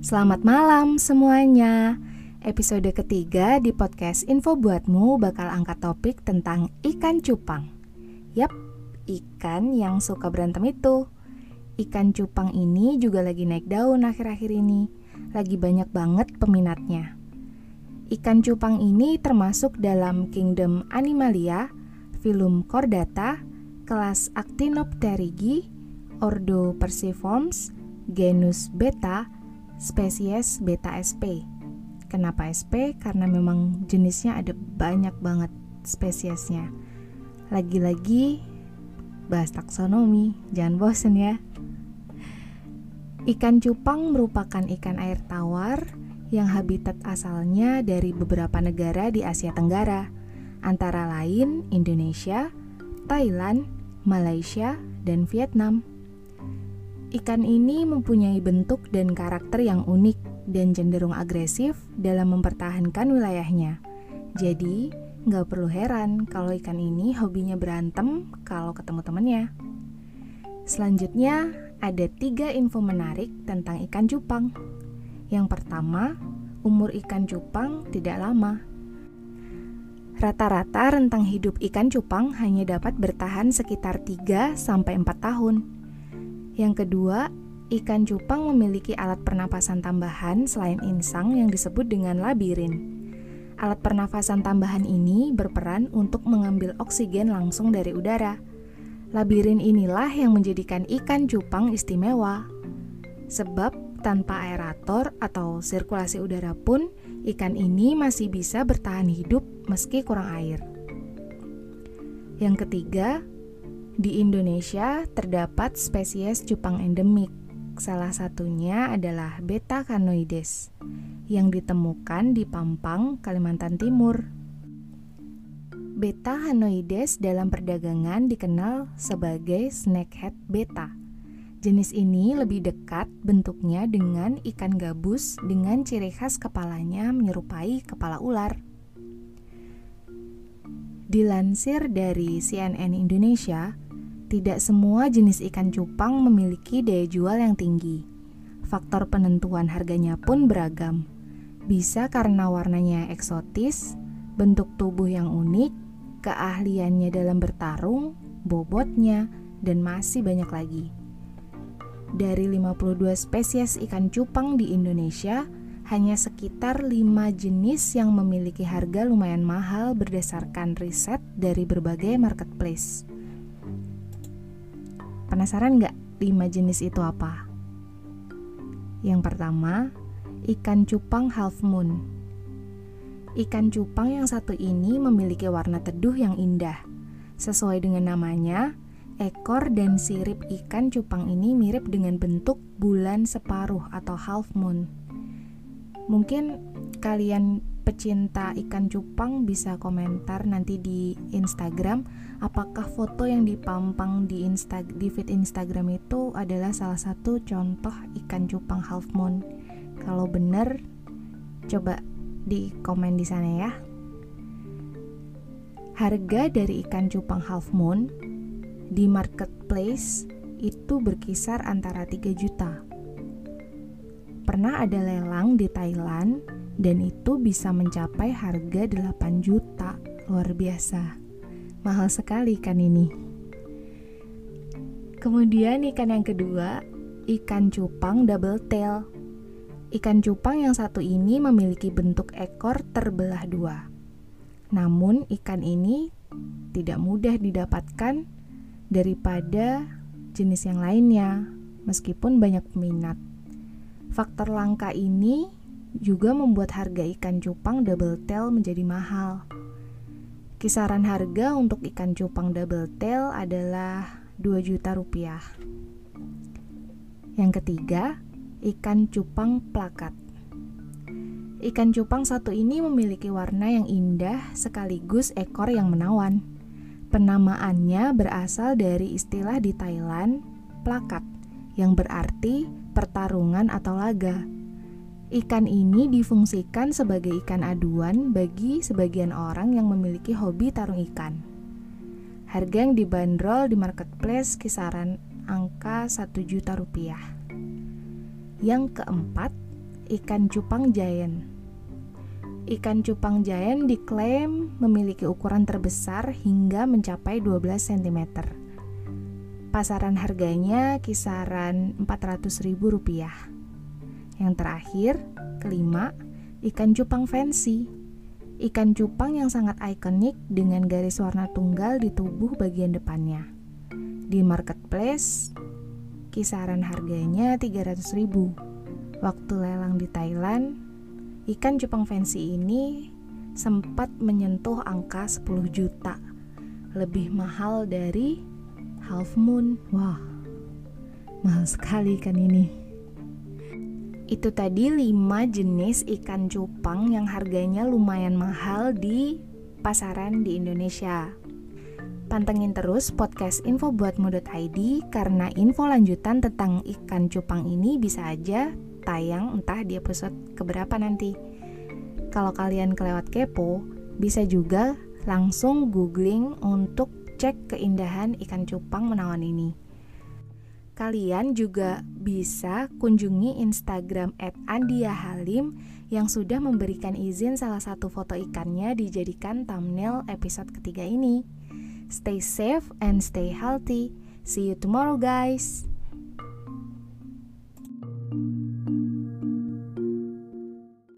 Selamat malam semuanya. Episode ketiga di podcast Info Buatmu bakal angkat topik tentang ikan cupang. Yap, ikan yang suka berantem itu. Ikan cupang ini juga lagi naik daun akhir-akhir ini. Lagi banyak banget peminatnya. Ikan cupang ini termasuk dalam kingdom Animalia, filum Chordata, kelas Actinopterigi, ordo Perciformes, genus Beta, spesies beta SP. Kenapa SP? Karena memang jenisnya ada banyak banget spesiesnya. Lagi-lagi bahas taksonomi, jangan bosen ya. Ikan cupang merupakan ikan air tawar yang habitat asalnya dari beberapa negara di Asia Tenggara, antara lain Indonesia, Thailand, Malaysia, dan Vietnam. Ikan ini mempunyai bentuk dan karakter yang unik dan cenderung agresif dalam mempertahankan wilayahnya. Jadi, nggak perlu heran kalau ikan ini hobinya berantem kalau ketemu temennya. Selanjutnya, ada tiga info menarik tentang ikan cupang. Yang pertama, umur ikan cupang tidak lama. Rata-rata rentang hidup ikan cupang hanya dapat bertahan sekitar 3 sampai 4 tahun. Yang kedua, ikan cupang memiliki alat pernapasan tambahan selain insang yang disebut dengan labirin. Alat pernafasan tambahan ini berperan untuk mengambil oksigen langsung dari udara. Labirin inilah yang menjadikan ikan cupang istimewa. Sebab tanpa aerator atau sirkulasi udara pun, ikan ini masih bisa bertahan hidup meski kurang air. Yang ketiga, di Indonesia terdapat spesies cupang endemik. Salah satunya adalah Beta canoides yang ditemukan di Pampang, Kalimantan Timur. Beta canoides dalam perdagangan dikenal sebagai snakehead beta. Jenis ini lebih dekat bentuknya dengan ikan gabus dengan ciri khas kepalanya menyerupai kepala ular. Dilansir dari CNN Indonesia, tidak semua jenis ikan cupang memiliki daya jual yang tinggi. Faktor penentuan harganya pun beragam. Bisa karena warnanya eksotis, bentuk tubuh yang unik, keahliannya dalam bertarung, bobotnya, dan masih banyak lagi. Dari 52 spesies ikan cupang di Indonesia, hanya sekitar 5 jenis yang memiliki harga lumayan mahal berdasarkan riset dari berbagai marketplace. Penasaran nggak lima jenis itu apa? Yang pertama, ikan cupang half moon. Ikan cupang yang satu ini memiliki warna teduh yang indah. Sesuai dengan namanya, ekor dan sirip ikan cupang ini mirip dengan bentuk bulan separuh atau half moon. Mungkin kalian pecinta ikan cupang bisa komentar nanti di Instagram apakah foto yang dipampang di insta di feed Instagram itu adalah salah satu contoh ikan cupang half moon. Kalau benar coba di komen di sana ya. Harga dari ikan cupang half moon di marketplace itu berkisar antara 3 juta. Pernah ada lelang di Thailand dan itu bisa mencapai harga 8 juta. Luar biasa. Mahal sekali ikan ini. Kemudian ikan yang kedua, ikan cupang double tail. Ikan cupang yang satu ini memiliki bentuk ekor terbelah dua. Namun ikan ini tidak mudah didapatkan daripada jenis yang lainnya, meskipun banyak peminat. Faktor langka ini juga membuat harga ikan cupang double tail menjadi mahal. Kisaran harga untuk ikan cupang double tail adalah 2 juta rupiah. Yang ketiga, ikan cupang plakat. Ikan cupang satu ini memiliki warna yang indah sekaligus ekor yang menawan. Penamaannya berasal dari istilah di Thailand, plakat, yang berarti pertarungan atau laga. Ikan ini difungsikan sebagai ikan aduan bagi sebagian orang yang memiliki hobi tarung ikan. Harga yang dibanderol di marketplace kisaran angka 1 juta rupiah. Yang keempat, ikan cupang giant. Ikan cupang giant diklaim memiliki ukuran terbesar hingga mencapai 12 cm. Pasaran harganya kisaran Rp400.000. Yang terakhir, kelima, ikan cupang fancy. Ikan cupang yang sangat ikonik dengan garis warna tunggal di tubuh bagian depannya. Di marketplace, kisaran harganya 300.000. Waktu lelang di Thailand, ikan cupang fancy ini sempat menyentuh angka 10 juta. Lebih mahal dari half moon. Wah, mahal sekali ikan ini. Itu tadi 5 jenis ikan cupang yang harganya lumayan mahal di pasaran di Indonesia. Pantengin terus podcast info buat .id karena info lanjutan tentang ikan cupang ini bisa aja tayang entah di episode keberapa nanti. Kalau kalian kelewat kepo, bisa juga langsung googling untuk cek keindahan ikan cupang menawan ini. Kalian juga bisa kunjungi Instagram @andiahalim yang sudah memberikan izin salah satu foto ikannya dijadikan thumbnail episode ketiga ini. Stay safe and stay healthy. See you tomorrow, guys.